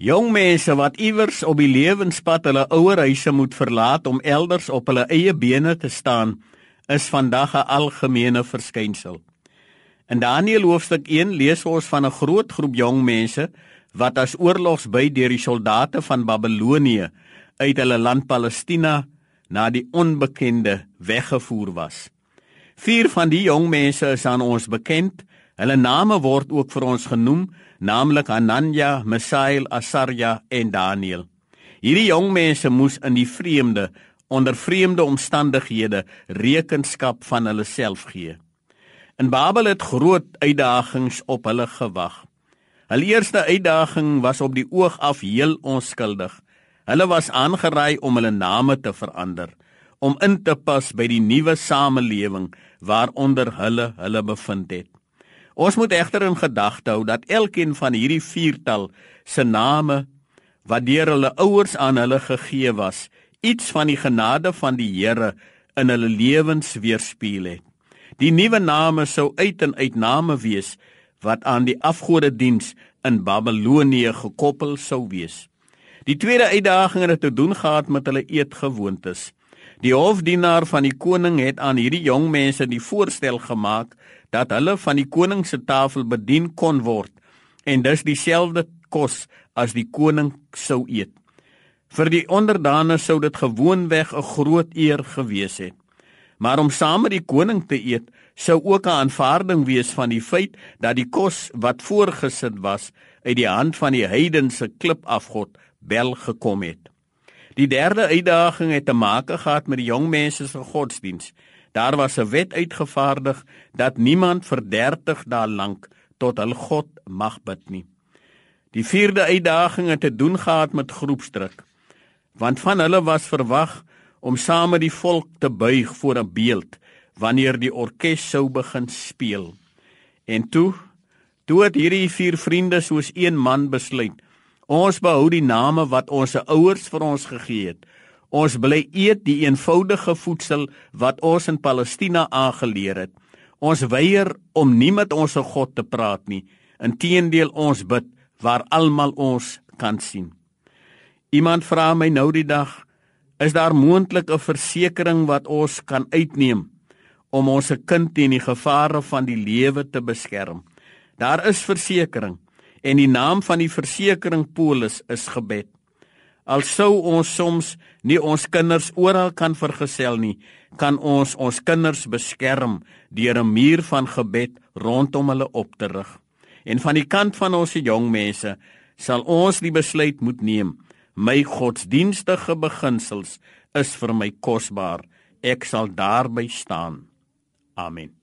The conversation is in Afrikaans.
Jong mense wat iewers op die lewenspad hulle ouer huise moet verlaat om elders op hulle eie bene te staan, is vandag 'n algemene verskynsel. In Daniël hoofstuk 1 lees ons van 'n groot groep jong mense wat as oorlogsby deur die soldate van Babelonie uit hulle land Palestina na die onbekende weggevoer was. Vier van die jong mense is aan ons bekend. Hulle name word ook vir ons genoem naamlik Ananya, Misael, Asarja en Daniel. Hierdie jong mense moes in die vreemde onder vreemde omstandighede rekenskap van hulle self gee. In Babel het groot uitdagings op hulle gewag. Hulle eerste uitdaging was op die oog af heel onskuldig. Hulle was aangeraai om hulle name te verander, om in te pas by die nuwe samelewing waaronder hulle hulle bevind het. Ons moet egter in gedagte hou dat elkeen van hierdie viertal se name wat deur hulle ouers aan hulle gegee was, iets van die genade van die Here in hulle lewens weerspieël het. Die nuwe name sou uit en uit name wees wat aan die afgodediens in Babelonie gekoppel sou wees. Die tweede uitdaging het te doen gehad met hulle eetgewoontes. Die hofdienaar van die koning het aan hierdie jong mense die voorstel gemaak dat hulle van die koning se tafel bedien kon word en dus dieselfde kos as die koning sou eet. Vir die onderdane sou dit gewoonweg 'n groot eer gewees het. Maar om saam met die koning te eet sou ook 'n aanvaarding wees van die feit dat die kos wat voorgesit was uit die hand van die heidense klipafgod Bel gekom het. Die derde uitdaging het te maak gehad met die jong mense se godsdiens. Daar was 'n wet uitgevaardig dat niemand vir 30 dae lank tot hul God mag bid nie. Die vierde uitdaging het te doen gehad met groepsdruk. Want van hulle was verwag om saam met die volk te buig voor 'n beeld wanneer die orkes sou begin speel. En toe, toe het hierdie vier vriende soos een man besluit: Ons behou die name wat ons ouers vir ons gegee het. Ons bly eet die eenvoudige voedsel wat ons in Palestina aangeleer het. Ons weier om nie met ons God te praat nie. Inteendeel ons bid waar almal ons kan sien. Iemand vra my nou die dag, is daar moontlik 'n versekering wat ons kan uitneem om ons kind teen die gevare van die lewe te beskerm? Daar is versekerings en die naam van die versekering polis is gebed. Al sou ons soms nie ons kinders oral kan vergesel nie, kan ons ons kinders beskerm deur 'n muur van gebed rondom hulle op te rig. En van die kant van ons jong mense sal ons die besluit moet neem. My godsdienstige beginsels is vir my kosbaar. Ek sal daarby staan. Amen.